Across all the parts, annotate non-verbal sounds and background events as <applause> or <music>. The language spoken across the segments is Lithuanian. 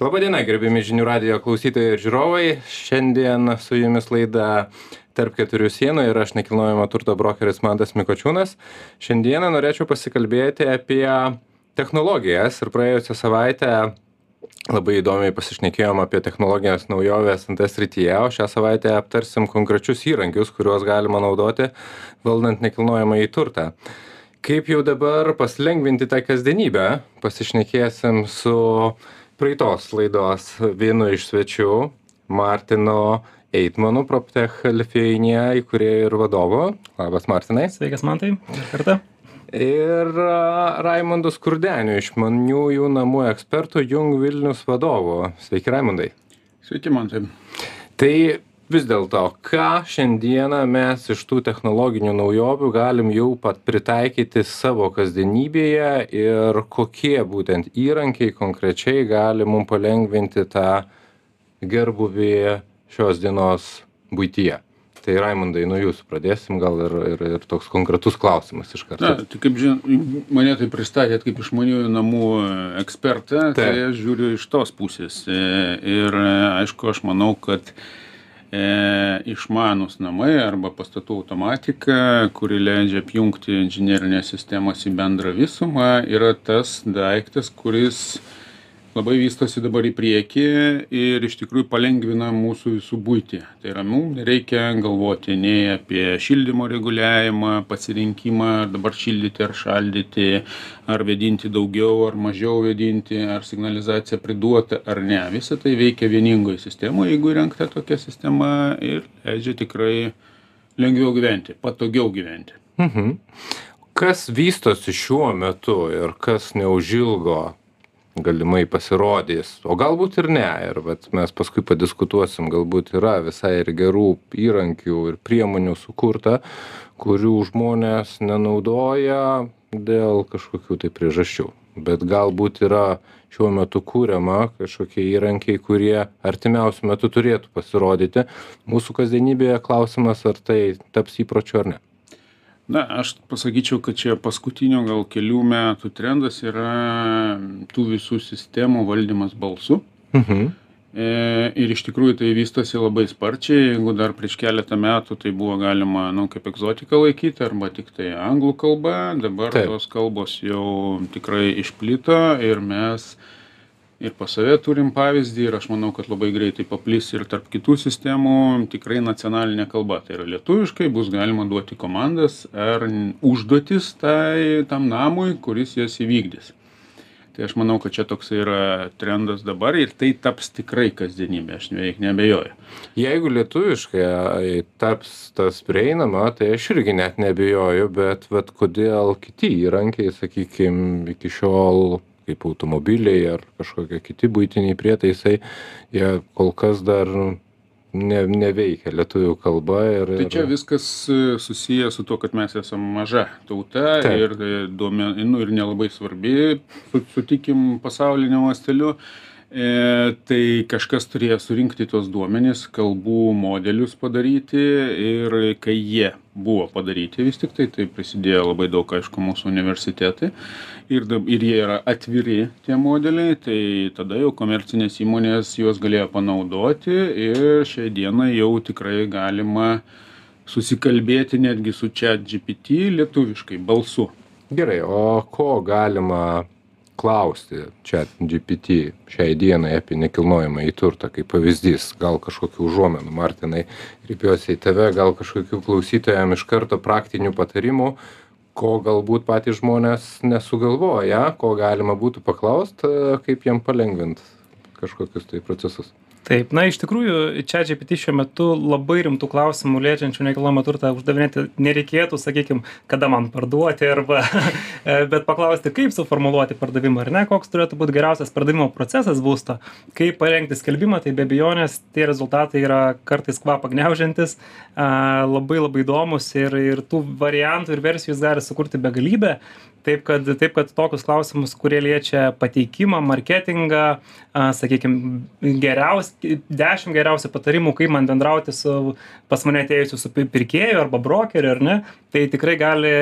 Labadiena, gerbimi žinių radijo klausytojai ir žiūrovai. Šiandien su jumis laida tarp keturių sienų ir aš nekilnojamo turto brokeris Mantas Mikočiūnas. Šiandieną norėčiau pasikalbėti apie technologijas ir praėjusią savaitę labai įdomiai pasišnekėjom apie technologijas naujoves nt srityje, o šią savaitę aptarsim konkrečius įrankius, kuriuos galima naudoti valdant nekilnojamą į turtą. Kaip jau dabar paslengvinti tą kasdienybę, pasišnekėsim su praeitos laidos vienu iš svečių, Martino Eitmanu, PropTech Lithuania įkūrėjų ir vadovu. Labas, Martinai. Sveikas, Mantai. Dar kartą. Ir Raimondas Kurdeniu, išmaniųjų namų ekspertų Jung Vilnius vadovu. Sveiki, Raimondai. Sveiki, Mantai. Tai vis dėlto, ką šiandieną mes iš tų technologinių naujovių galim jau pritaikyti savo kasdienybėje ir kokie būtent įrankiai konkrečiai gali mum palengvinti tą gerbuvį šios dienos buityje? Tai raimundai nuo jūsų pradėsim gal ir ir ir toks konkretus klausimas iš karto. Na, tai kaip žin, mane tai pristatėt kaip išmaniųjų namų ekspertą, tai aš žiūriu iš tos pusės. E, Ir e, aišku, aš manau, kad e, išmanus namai arba pastatų automatika, kuri leidžia apjungti inžinierinės sistemas į bendrą visumą, yra tas daiktas, kuris labai vystosi dabar į priekį ir iš tikrųjų palengvina mūsų visų būtį. Tai yra, mums nereikia galvoti nei apie šildymo reguliavimą, pasirinkimą, ar dabar šildyti ar šaldyti, ar vedinti daugiau ar mažiau vedinti, ar signalizacija priduota ar ne. Visą tai veikia vieningoje sistemoje, jeigu įrengta tokia sistema ir leidžia tikrai lengviau gyventi, patogiau gyventi. mhm. kas vystosi šiuo metu ir kas neužilgo galimai pasirodys. O galbūt ir ne ir vat mes paskui padiskutuosim galbūt yra visai ir gerų įrankių ir priemonių sukurta kurių žmonės nenaudoja dėl kažkokių tai priežasčių. Bet galbūt yra šiuo metu kuriama kažkokie įrankiai kurie artimiausiu metu turėtų pasirodyti. Mūsų kasdienybėje klausimas ar tai taps įpročiu ar ne Na, aš pasakyčiau, kad čia paskutinio gal kelių metų trendas yra tų visų sistemų valdymas balsu. mhm. E, ir iš tikrųjų tai vystosi labai sparčiai. Jeigu dar prieš keletą metų tai buvo galima, nu, kaip egzotika laikyti, arba tik tai anglų kalba, dabar Taip. Tos kalbos jau tikrai išplito ir mes ir pas save turim pavyzdį ir aš manau, kad labai greitai paplis ir tarp kitų sistemų tikrai nacionalinė kalba. Tai yra lietuviškai bus galima duoti komandas ar užduotis tai, tam namui, kuris jas įvykdys. Tai aš manau, kad čia toks yra trendas dabar ir tai taps tikrai kasdienybė, aš beveik nebejoju. Jeigu lietuviškai ai, taps tas prieinama, tai aš irgi net nebejoju, bet vat, kodėl kiti įrankiai, sakykime, iki šiol kaip automobiliai ar kažkokie kiti būtiniai prietaisai, jie kol kas dar ne, neveikia lietuvių kalba. Ir, Tai čia ir- viskas e, susiję su to, kad mes esame maža tauta Taip. ir, e, duomen, nu, ir nelabai svarbi, su- sutikim pasauliniu masteliu. E, tai kažkas turėjo surinkti tos duomenys, kalbų modelius padaryti ir kai jie buvo padaryti vis tik tai, prisidėjo labai daug, aišku, mūsų universitetai ir, ir jie yra atviri tie modeliai, tai tada jau komercinės įmonės juos galėjo panaudoti ir šiai dienai jau tikrai galima susikalbėti netgi su chat GPT lietuviškai balsu. Gerai, o ko galima klausti čia GPT šiai dienai apie nekilnojamą į turtą, kaip pavyzdys, gal kažkokių užuomenų, Martinai, kreipiuosi į tave, gal kažkokių klausytojams iš karto praktinių patarimų, ko galbūt patys žmonės nesugalvoja, ko galima būtų paklausti, kaip jiem palengvinti kažkokius tai procesus. Taip, na iš tikrųjų, čia GPT šiuo metu labai rimtų klausimų liečiančių nekilnojamą turtą uždavinėti nereikėtų, sakykime, kada man parduoti, arba, <laughs> bet paklausti, kaip suformuoluoti pardavimą, ar ne, koks turėtų būti geriausias pardavimo procesas būsto, kaip parengti skelbimą, tai be abejonės tie rezultatai yra kartais kvapą gniaužiantis, a, labai labai įdomus ir, ir tų variantų ir versijų jis gali sukurti begalybę. Taip kad, taip, kad tokius klausimus, kurie liečia pateikimą, marketingą, a, sakykime, geriausi, dešimt geriausių patarimų, kaip man bendrauti su pas mane atėjusiu su pi- pirkėju arba brokeriu, ar ne, tai tikrai gali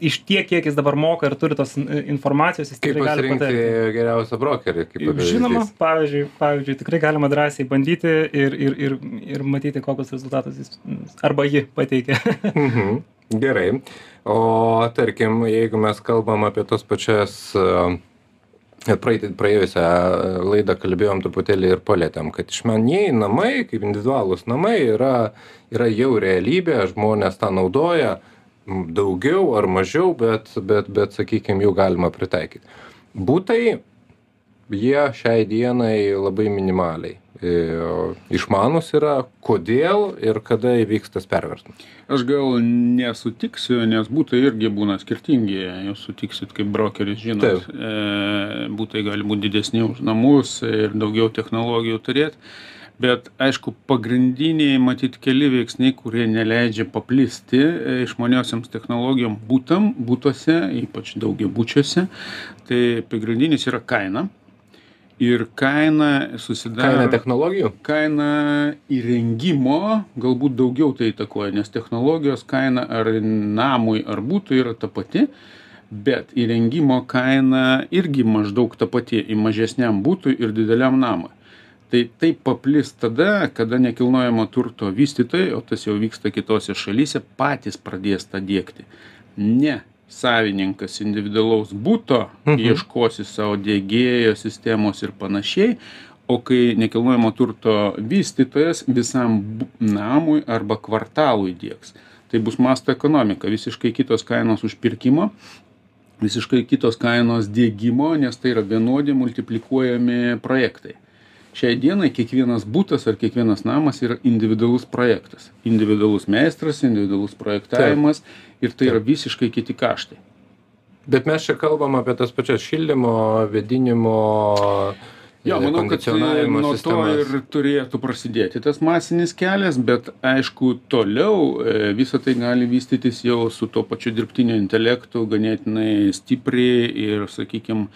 iš tiek, kiek jis dabar moka ir turi tos informacijos, jis Kaip gali patarti. geriausią brokerį? Kaip pavyzdys? Žinoma, pavyzdžiui, pavyzdžiui, tikrai galima drąsiai bandyti ir, ir, ir, ir matyti, kokius rezultatus jis arba ji pateikia. <laughs> Mhm. Gerai. O tarkim, jeigu mes kalbam apie tos pačias uh, praėjusią laidą kalbėjom truputėlį ir palėtėm, kad išmanieji namai, kaip individualūs namai, yra, yra jau realybė, žmonės tą naudoja m, daugiau ar mažiau, bet, bet, bet sakykime, jų galima pritaikyti. Būtai, jie šiai dienai labai minimaliai. E, Išmanus yra, kodėl ir kada įvyks tas perversmas. Aš gal nesutiksiu, nes būtai irgi būna skirtingi. Jūs sutiksit kaip brokeris, žinot, Taip. e, būtai gali būti didesni už namus ir daugiau technologijų turėti. Bet aišku, pagrindiniai, matyt, keli veiksniai, kurie neleidžia paplisti e, išmaniosiams technologijom būtam, būtuose, ypač daugiabučiuose, tai pagrindinis yra kaina. Ir kaina susidaro Kaina technologijų? kaina įrengimo galbūt daugiau tai įtakoja, nes technologijos kaina ar namui, ar būtų yra ta pati, bet įrengimo kaina irgi maždaug ta pati į mažesniam būtui ir dideliam namui. Tai taip paplis tada, kada nekilnojamo turto vystytojai, o tas jau vyksta kitose šalyse, patys pradės tą dėkti. Ne savininkas individualaus būto Mhm. ieškosi savo dėgėjo sistemos ir panašiai, o kai nekilnojamo turto vystytojas visam namui arba kvartalui dėks. Tai bus masto ekonomika, visiškai kitos kainos užpirkimo, visiškai kitos kainos dėgymo, nes tai yra vienodi multiplikuojami projektai. Šiai dienai kiekvienas būtas ar kiekvienas namas yra individualus projektas. Individualus meistras, individualus projektavimas ir tai yra visiškai kiti kaštai. Bet mes čia kalbam apie tas pačias šildymo, vedinimo, Jo, e, manau, kad e, nuo to ir turėtų prasidėti tas masinis kelias, bet aišku, toliau e, visą tai gali vystytis jau su tuo pačiu dirbtiniu intelektu ganėtinai stipriai ir, sakykime,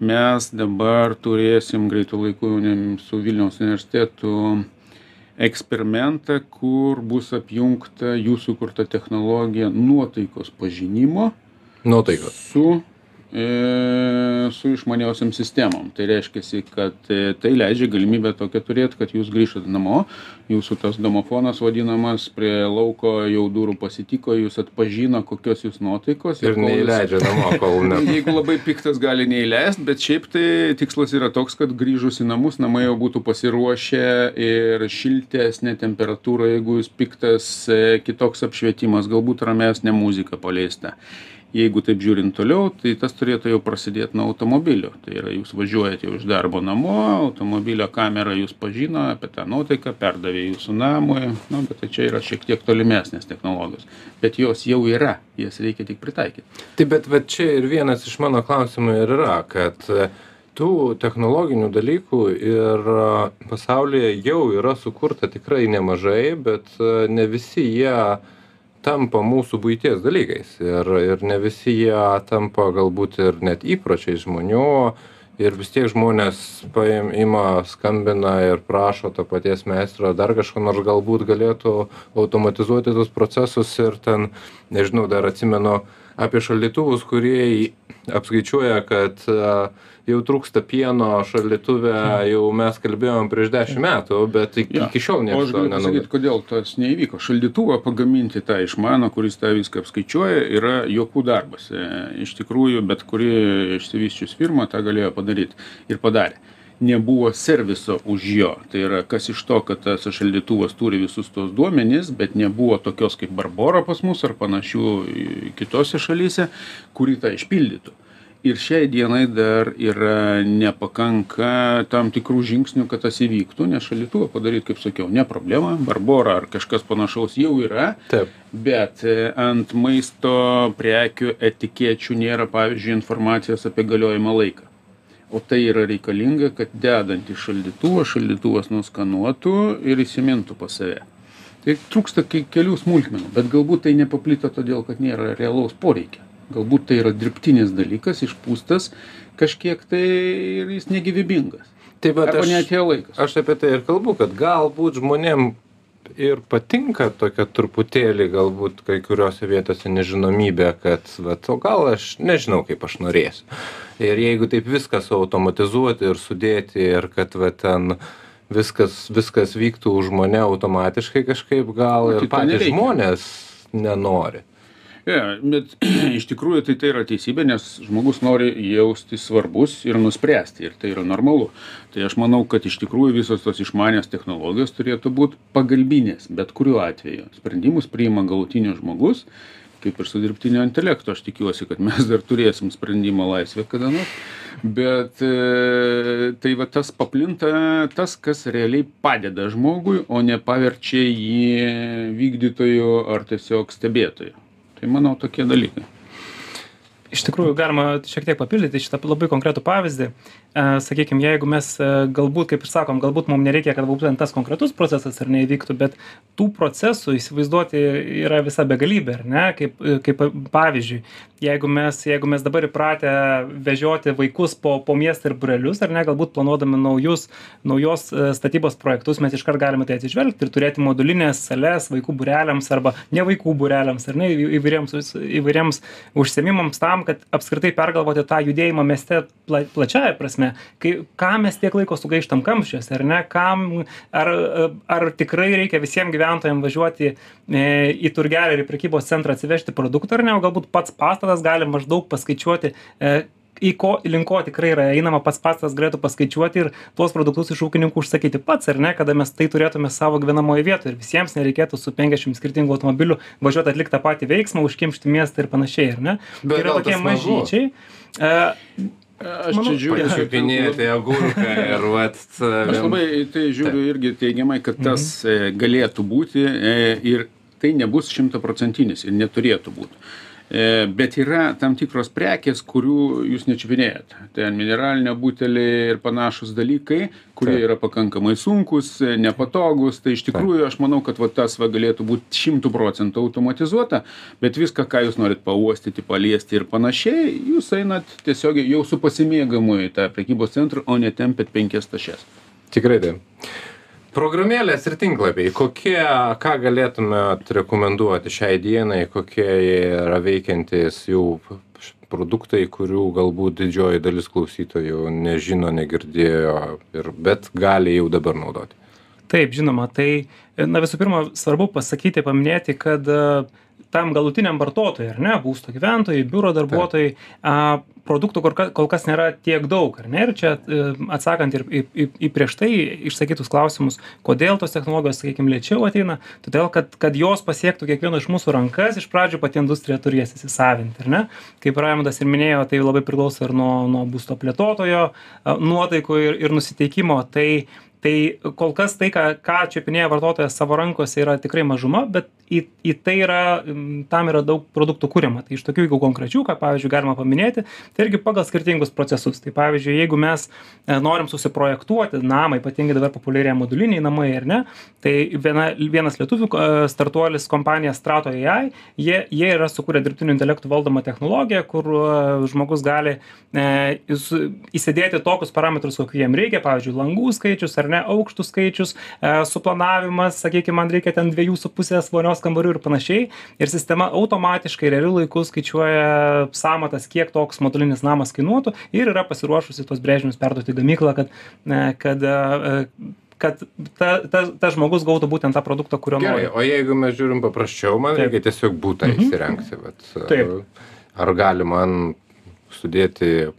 mes dabar turėsim greitų laikų ne- su Vilniaus universitetu eksperimentą, kur bus apjungta jūsų kurta technologija nuotaikos pažinimo Nuotaikos. su, su išmaniausiam sistemom. Tai reiškia, kad e, tai leidžia galimybę tokią turėti, kad jūs grįžtat namo, jūsų tas domofonas vadinamas prie lauko jau durų pasitiko, jūs atpažino, kokios jūs nuotaikos. Ir jūs- neįleidžia namo, kol ne. <laughs> Jeigu labai piktas gali neįleisti, bet šiaip tai tikslas yra toks, kad grįžus į namus namai jau būtų pasiruošę ir šiltesnė temperatūra, jeigu jūs piktas, e, kitoks apšvietimas, galbūt ramesnė muzika paleista. Jeigu taip žiūrint toliau, tai tas turėtų jau prasidėti nuo automobilio. Tai yra, jūs važiuojate jau iš darbo namo, automobilio kamera jūs pažino apie tą nuotaiką, perdavė jūsų namui, nu, bet tai čia yra šiek tiek tolimesnės technologijos. Bet jos jau yra, jas reikia tik pritaikyti. Taip, bet va čia ir vienas iš mano klausimų ir yra, kad e, tų technologinių dalykų ir e, pasaulyje jau yra sukurta tikrai nemažai, bet e, ne visi jie tampa mūsų buities dalykais ir, ir ne visi jie tampa galbūt ir net įpročiais žmonių. Ir vis tiek žmonės paim, ima, skambina ir prašo to paties meistro, dar kažko nors galbūt galėtų automatizuoti tus procesus ir ten, nežinau, dar atsimenu apie šaldytuvus, kurie apskaičiuoja, kad jau trūksta pieno šaldytuve, jau mes kalbėjom prieš dešimt metų, bet iki, Jo. iki šiol niekas to nenaudoja. kodėl tas neįvyko. Šaldytuvą pagaminti tą išmano, kuris tą viską apskaičiuoja, yra juokų darbas. E, Iš tikrųjų, bet kuri išsivyščius firma tą galėjo padaryti ir padarė. Nebuvo serviso už jo. Tai yra, kas iš to, kad tas šaldytuvas turi visus tos duomenys, bet nebuvo tokios kaip Barbora pas mus ar panašių į- kitose šalyse, kuri tą išpildytų. Ir šiai dienai dar yra nepakanka tam tikrų žingsnių, kad tas įvyktų, nes šalituvą padaryti, kaip sakiau, ne problema, Barbora ar kažkas panašaus jau yra, Taip. bet e, ant maisto prekių etikėčių nėra, pavyzdžiui, informacijos apie galiojimo laiką. O tai yra reikalinga, kad dedant į šaldytuvą, šaldytuvas nuskanuotų ir įsimintų pas save. Tai trūksta ke- kelių smulkmenų, bet galbūt tai nepaplito todėl, kad nėra realaus poreikio. Galbūt tai yra dirbtinis dalykas, išpūstas kažkiek tai ir jis negyvybingas. Taip, bet Arba aš, neatėjo laikas. aš apie tai ir kalbu, kad galbūt žmonėm ir patinka tokia truputėlį galbūt kai kuriose vietose nežinomybė kad vat o gal aš nežinau kaip aš norėsiu ir jeigu taip viską suautomatizuoti ir sudėti ir kad va ten viskas viskas vyktų už mane automatiškai kažkaip gal ir Matyt, to patys nereikia. žmonės nenori Ja, bet <clears throat> iš tikrųjų tai tai yra teisybė, nes žmogus nori jaustis svarbus ir nuspręsti, ir tai yra normalu. Tai aš manau, kad iš tikrųjų visos tos išmanės technologijos turėtų būti pagalbinės, bet kuriuo atveju. Sprendimus priima galutinis žmogus, kaip ir su dirbtinio intelekto, aš tikiuosi, kad mes dar turėsim sprendimo laisvę kada nors. Bet e, tai va tas paplinta tas, kas realiai padeda žmogui, o ne paverčia jį vykdytoju ar tiesiog stebėtoju. Tai manau tokie dalykai. Iš tikrųjų galima šiek tiek papildyti šitą labai konkretų pavyzdį. E, sakykim jeigu mes e, galbūt kaip ir sakom galbūt mum nereikia kad būtent tas konkretus procesas ar ne įvyktų bet tų procesų įsivaizduoti yra visa begalybė ar ne? Kaip e, kaip pavyzdžiui jeigu mes jeigu mes dabar įpratę vežioti vaikus po po miestą ir būrelius ar ne galbūt planuodami naujus naujos statybos projektus mes iškart galime tai atsižvelgti ir turėti modulines sales vaikų būreliams arba ne vaikų būreliams ar ne įvairiems įvairiems užsiėmimams tam kad apskritai pergalvoti tą judėjimą mieste pla plačiąja prasme. Kai kam mes tiek laiko sugaištam kamščiuose ar ne? Kam ar ar tikrai reikia visiem gyventojam važiuoti e, į turgelį ir į prekybos centrą atsivežti produktą ar ne? O galbūt pats pastatas gali maždaug paskaičiuoti e, į ko link ko tikrai yra einama pats pastatas galėtų paskaičiuoti ir tuos produktus iš ūkininkų užsakyti pats ar ne kada mes tai turėtume savo gyvenamojoj vietoj ir visiems nereikėtų su penkiasdešim skirtingų automobilių važiuot atlikt tą patį veiksmą užkimšti miestą ir panašiai ar ne Bet tai yra tokie mažyčiai e, Aš Manau, čia žiūriu. pačiupinėti <laughs> agurką ir vat Aš labai tai žiūriu irgi teigiamai, kad tas e, galėtų būti e, ir tai nebus šimtaprocentinis ir neturėtų būti. E, Bet yra tam tikros prekės, kurių jūs nečiupinėjat. Ten mineralinio butelį ir panašus dalykai, kurie Taip. yra pakankamai sunkus, nepatogus. Tai iš tikrųjų aš manau, kad va, tas va, galėtų būti šimtų procentų automatizuota, bet viską, ką jūs norit pauostyti, paliesti ir panašiai, jūs einat tiesiog jau su pasimėgamu į tą prekybos centrą, o netempėt penkias tašes. Tikrai taip. Programėlės ir tinklapiai, kokie, ką galėtumėt rekomenduoti šiai dienai, kokie jie yra veikiantis jau produktai, kurių galbūt didžioji dalis klausytojų nežino, negirdėjo, ir, bet gali jau dabar naudoti. Taip, žinoma, tai, na visų pirma, svarbu pasakyti, paminėti, kad tam galutiniam vartotojui, ar ne, būsto gyventojai, biuro darbuotojai, a, produktų kol kas, kol kas nėra tiek daug, ar ne, ir čia e, atsakant ir į, į, į prieš tai išsakytus klausimus, kodėl tos technologijos, sakykime, lėčiau ateina, todėl, kad, kad jos pasiektų kiekvieno iš mūsų rankas, iš pradžių pati industrija turės įsisavinti, ar ne? Kaip Raimondas ir minėjo, tai labai priklauso ir nuo, nuo būsto plėtotojo nuotaikų ir, ir nusiteikimo. Tai, tai kol kas tai ką ką čiupinėja vartotojas savo rankose yra tikrai mažuma bet į į tai yra tam yra daug produktų kuriama. Tai iš tokių jeigu konkrečių ką pavyzdžiui galima paminėti tai irgi pagal skirtingus procesus. Tai pavyzdžiui jeigu mes e, norim susiprojektuoti namą ypatingai dabar populiarėja moduliniai namai ar ne tai viena vienas lietuvių e, startuolis kompanija strato ai jie jie yra sukūrę dirbtiniu intelektu valdomą technologiją kur e, žmogus gali e, su- įsidėti tokius parametrus kokių jiem reikia pavyzdžiui langų skaičius ar ne aukštų skaičius e, suplanavimas sakykim man reikia ten dviejų su pusės vonios kambarių ir panašiai ir sistema automatiškai realiu laiku skaičiuoja sąmatas kiek toks modulinis namas kainuotų ir yra pasiruošusi tuos brėžinius perduoti gamyklą kad e, kad e, kad ta, ta, tas žmogus gautų būtent tą produktą, kurio nori. o jeigu mes žiūrim paprasčiau, man Taip. reikia tiesiog būtą Mhm. įsirengti. Bet, Taip. Ar gali man sudėti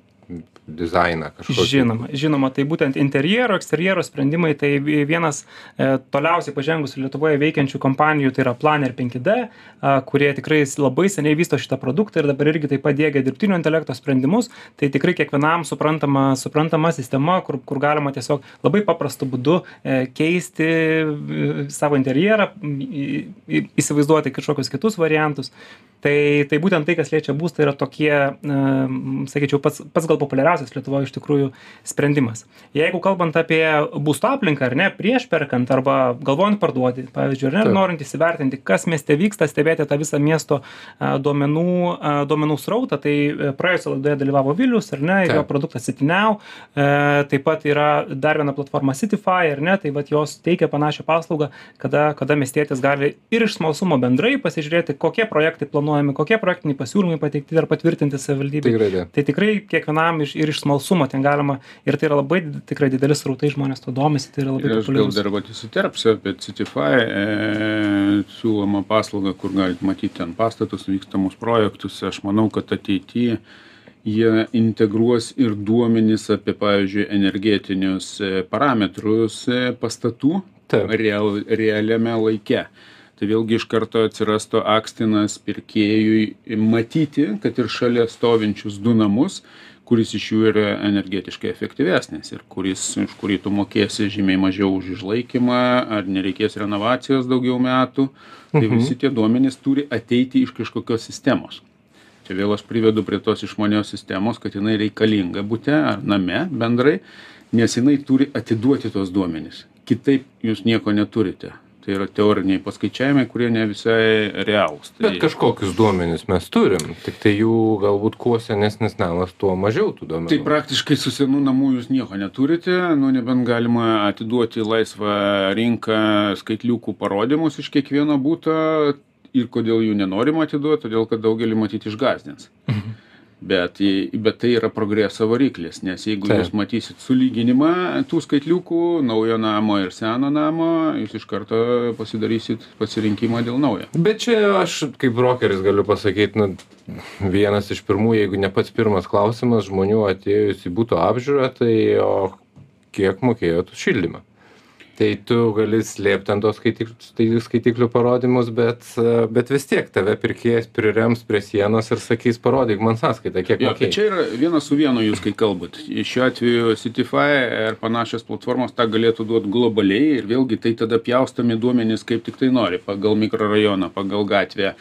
dizainą kažkokį? Žinoma, žinoma, tai būtent interjero, eksterjero sprendimai, tai vienas e, toliausiai pažengusių Lietuvoje veikiančių kompanijų, tai yra Planer 5D, a, kurie tikrai labai seniai vysto šitą produktą ir dabar irgi taip pat dėgia dirbtinio intelekto sprendimus, tai tikrai kiekvienam suprantama, suprantama sistema, kur, kur galima tiesiog labai paprastu būdu e, keisti e, savo interjerą, į- įsivaizduoti kažkokius kitus variantus. tai tai būtent tai kas liečia būstą yra tokie na sakyčiau pats pats gal populiariausias lietuvoj iš tikrųjų sprendimas. Jeigu kalbant apie būsto aplinką ar ne prieš perkant arba galvojant parduoti pavyzdžiui ar ne norint įsivertinti kas mieste vyksta stebėti tą visą miesto a duomenų a duomenų srautą tai e, praėjusioje laidoje dalyvavo vilius ar ne ir jo produktas city now e, taip pat yra dar viena platforma cityfy ar ne tai vat jos teikia panašią paslaugą kada kada miestietis gali ir iš smalsumo bendrai pasižiūrėti kokie projektai planuojami kokie projektiniai pasiūlymai pateikti ar patvirtinti ne. tai tikrai kiekvienam iš ir iš smalsumo ten galima ir tai yra labai tikrai dideli srautai žmonės to domisi tai yra labai Ir aš gal populiarus dar vat įsiterpsiu apie Citify e, siūlomą paslaugą, kur galite matyti ten pastatus, vykstamus projektus. Aš manau, kad ateityje jie integruos ir duomenys apie, pavyzdžiui, energetinius e, parametrus e, pastatų real, realiame laike. Tai vėlgi iš karto atsirastų akstinas pirkėjui matyti, kad ir šalia stovinčius du namus, kuris iš jų yra energetiškai efektyvesnis ir kuris, už kurį tu mokėsi žymiai mažiau už išlaikymą, ar nereikės renovacijos daugiau metų. Tai visi tie duomenys turi ateiti iš kažkokios sistemos. Čia vėl aš privedu prie tos išmanios sistemos, kad jinai reikalinga būte ar name bendrai, nes jinai turi atiduoti tos duomenys. Kitaip jūs nieko neturite. Tai yra teoriniai paskaičiavimai, kurie ne visai realūs. Tai... Bet kažkokius duomenis mes turim, tik tai jų galbūt kuo senesnis namas, tuo mažiau tų duomenų. Tai praktiškai su senų namų jūs nieko neturite, nu nebent galima atiduoti laisvą rinką skaitliukų parodymus iš kiekvieno būto ir kodėl jų nenorima atiduoti, todėl kad daugelį matyti išgazdins. Bet, bet tai yra progreso variklis, nes jeigu jūs matysit sulyginimą tų skaitliukų, naujo namo ir seno namo, jūs iš karto pasidarysit pasirinkimą dėl naujo. Bet čia aš kaip brokeris galiu pasakyti, nu, vienas iš pirmų, jeigu ne pats pirmas klausimas žmonių atėjus į būtų apžiūrą, tai o kiek mokėjot už šildymą? Tai tu gali slėpti ant tos skaitiklių, tai skaitiklių parodymus, bet, bet vis tiek tave pirkėjas prirems prie sienos ir sakys, parodyk man sąskaitą, kiek Jo, tai mokėjai. čia yra vienas su vienu jūs, kai kalbat. Šiuo atveju Citify ir panašios platformos tą galėtų duoti globaliai ir vėlgi tai tada pjaustomi duomenys kaip tik tai nori, pagal mikrorajoną, pagal gatvę.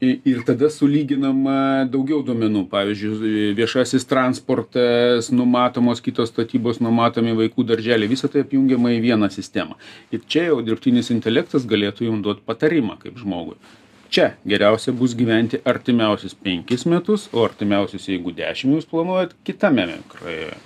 I- Ir tada sulyginama daugiau duomenų, pavyzdžiui, viešasis transportas, numatomos kitos statybos, numatomi vaikų darželiai, visą tai apjungiama į vieną sistemą. Ir čia jau dirbtinis intelektas galėtų jums duoti patarimą kaip žmogui. Čia geriausia bus gyventi artimiausius penkis metus, o artimiausius, jeigu dešimt jūs planuojat, kitame mikrorajone.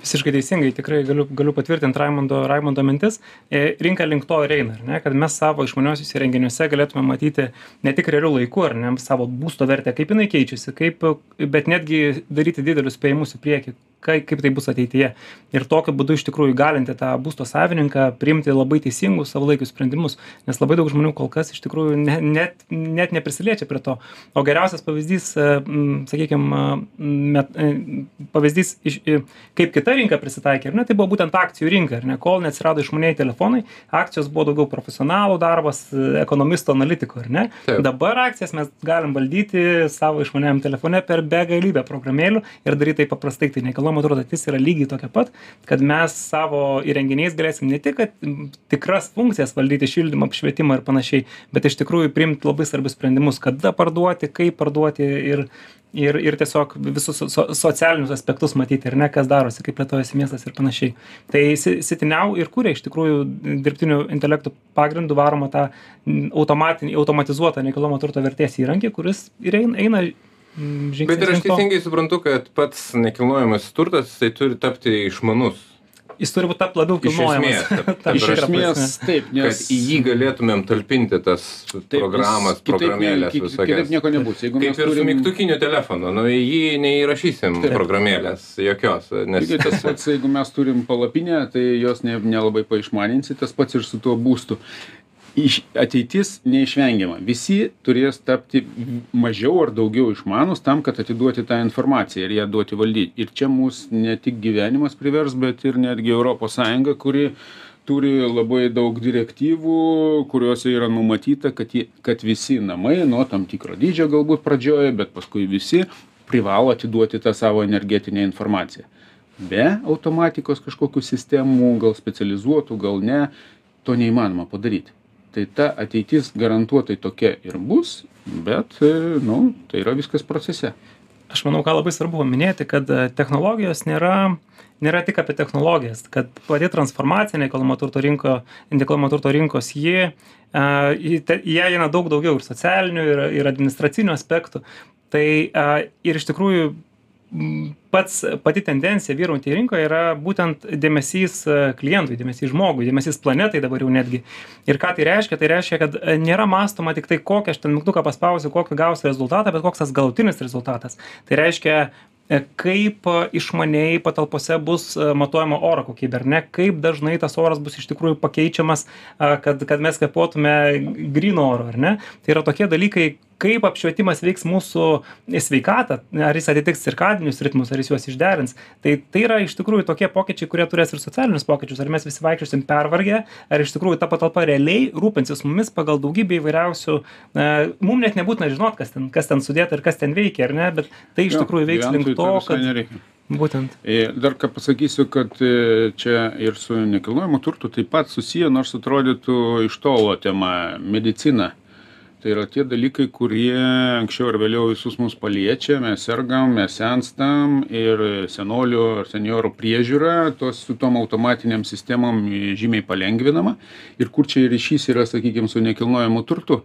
Visiškai teisingai tikrai galiu galiu patvirtint raimundo raimundo mintis. E, rinka link to ir eina ne? Kad mes savo išmaniuosiuose įrenginiuose galėtume matyti ne tik realiu laiku ar ne savo būsto vertę kaip jinai keičiasi kaip bet netgi daryti didelius spėjimus į priekį kai kaip tai bus ateityje. Ir tokiu būdu iš tikrųjų įgalinti tą būsto savininką priimti labai teisingus savalaikius sprendimus nes labai daug žmonių kol kas iš tikrųjų ne net net neprisiliečia prie to. O geriausias pavyzdys e, m, sakykim a, met e, pavyzdys iš i kaip kita rinka prisitaikė ne tai buvo būtent akcijų rinka ne? Kol neatsirado išmanieji telefonai akcijos buvo daugiau profesionalų darbas e, ekonomistų analitikų ar ne? Taip. dabar akcijas mes galim valdyti savo išmaniajam telefone per begalybę programėlių ir daryt tai paprastai tai nekilnojamo turto ateitis yra lygiai tokia pat kad mes savo įrenginiais galėsim ne tik kad tikras funkcijas valdyti šildymą apšvietimą ir panašiai bet iš tikrųjų priimt labai svarbius sprendimus kada parduoti kaip parduoti ir ir ir tiesiog visus so so socialinius aspektus matyti ar ne kas darosi kaip plėtojasi miestas ir panašiai. Tai si now ir kuria iš tikrųjų dirbtiniu intelektu pagrindu varomą tą automatinį automatizuotą nekilnojamo turto vertės įrankį kuris ir ein eina žingsnis Bet ir aš teisingai suprantu, kad pats nekilnojamas turtas, tai turi tapti išmanus. jis turi būt tapt labiau Iš kilnojamas esmės, ta- <laughs> Tam Iš esmės, taip, Nes... į jį galėtumėm talpinti tas Taip, programas, kitaip ne- programėlės ki- visokias. Kitaip nieko nebus. Jeigu Kaip mes ir su turim- mygtukiniu telefonu, nu į jį neįrašysim Taip. programėlės jokios, nes Lygiai tas pats, jeigu mes turim palapinę, tai jos ne, nelabai paišmaninsi, tas pats ir su tuo būstu. Iš, ateitis neišvengiama. Visi turės tapti mažiau ar daugiau išmanus tam, kad atiduoti tą informaciją ir ją duoti valdyti. Ir čia mūsų ne tik gyvenimas privers, bet ir netgi ES, kuri turi labai daug direktyvų, kuriuose yra numatyta, kad, jie, kad visi namai nuo tam tikro dydžio galbūt pradžioje, bet paskui visi privalo atiduoti tą savo energetinę informaciją be automatikos kažkokių sistemų, gal specializuotų, gal ne, to neįmanoma padaryti. Tai ta ateitis garantuotai tokia ir bus bet, e, nu, tai yra viskas procese. Aš manau, ką labai svarbu paminėti, kad e, technologijos nėra, nėra tik apie technologijas, kad pati transformacija nekilnojamo turto, rinko, nekilnojamo turto rinkos, ji, uh, į ją eina daug daugiau ir socialinių, ir, ir administracinių aspektų. Tai uh, ir iš tikrųjų pats pati tendencija vyraujanti rinkoje yra būtent dėmesys e, klientui, dėmesys žmogui, dėmesys planetai dabar jau netgi. Ir ką tai reiškia? Tai reiškia, kad e, nėra mąstoma tik tai, kokią aš ten mygtuką paspausiu, kokį gausiu rezultatą, bet koks tas galutinis rezultatas. Tai reiškia, E, kaip išmaniai patalpose bus matuojama oro kokybė, ar ne, kaip dažnai tas oras bus iš tikrųjų pakeičiamas, kad, kad mes kvepuotume grino oro, ar ne. Tai yra tokie dalykai, kaip apšvietimas veiks mūsų sveikatą, ar jis atitiks cirkadinius ritmus, ar jis juos išderins. Tai tai yra iš tikrųjų tokie pokyčiai, kurie turės ir socialinius pokyčius, ar mes visi vaikščiosim pervargę, ar iš tikrųjų ta patalpa realiai rūpinsis mumis pagal daugybę įvairiausių, mums net nebūtina žinot, kas ten, kas ten sudėta ir kas ten veikia, ar ne, bet tai iš tikrųjų veiks link to, kad... Nereikia. Būtent. E, dar ką pasakysiu, kad e, čia ir su nekilnojimu turtu taip pat susiję, nors atrodytų iš tolo tema - medicina tai yra tie dalykai kurie anksčiau ar vėliau visus mus paliečia. Mes sergam mes senstam ir senolių ar senjorų priežiūra tos su tom automatinėm sistemom žymiai palengvinama. Ir kur čia ryšys yra sakykim su nekilnojamu turtu?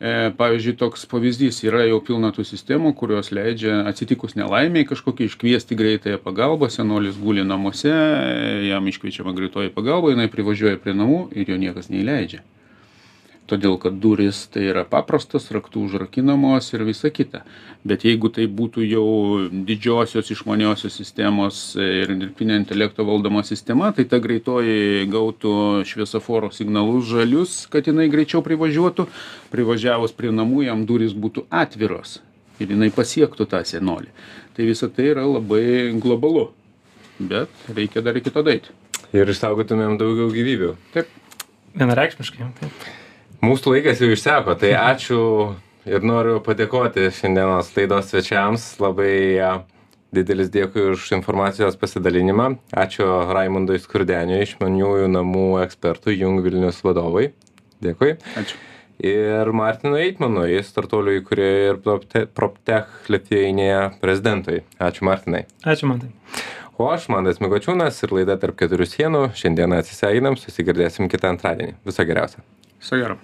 E, pavyzdžiui toks pavyzdys yra jau pilna tų sistemų kurios leidžia atsitikus nelaimei kažkokiai iškviesti greitąją pagalbą. Senolis guli namuose jam iškviečiama greitoji pagalba jinai privažiuoja prie namų ir jo niekas neįleidžia todėl kad durys tai yra paprastos raktu užrakinamos ir visa kita. Bet jeigu tai būtų jau didžiosios išmaniosios sistemos ir dirbtinio intelekto valdoma sistema tai ta greitoji gautų šviesoforo signalus žalius kad jinai greičiau privažiuotų. Privažiavus prie namų jam durys būtų atviros ir jinai pasiektų tą senolį. Tai visa tai yra labai globalu. Bet reikia dar iki to daeiti ir išsaugotumėm daugiau gyvybių. Taip. Vienareikšmiškai taip Mūsų laikas jau išseko, tai ačiū ir noriu padėkoti šiandienos laidos svečiams. Labai didelis dėkui už informacijos pasidalinimą. Ačiū Raimundui Skurdeniui, išmaniųjų namų ekspertui, Jung Vilnius vadovai. Dėkui. Ačiū. Ir Martinui Eitmanui, startuolių įkūrėjai ir PropTech Lithuania prezidentui. Ačiū Martinai. Ačiū Mantai. O aš, Mandas Mikočiūnas ir laida tarp keturių sienų. Šiandieną atsisveikinam, susigirdėsim kitą antradienį. Viso geriausio. Viso gero.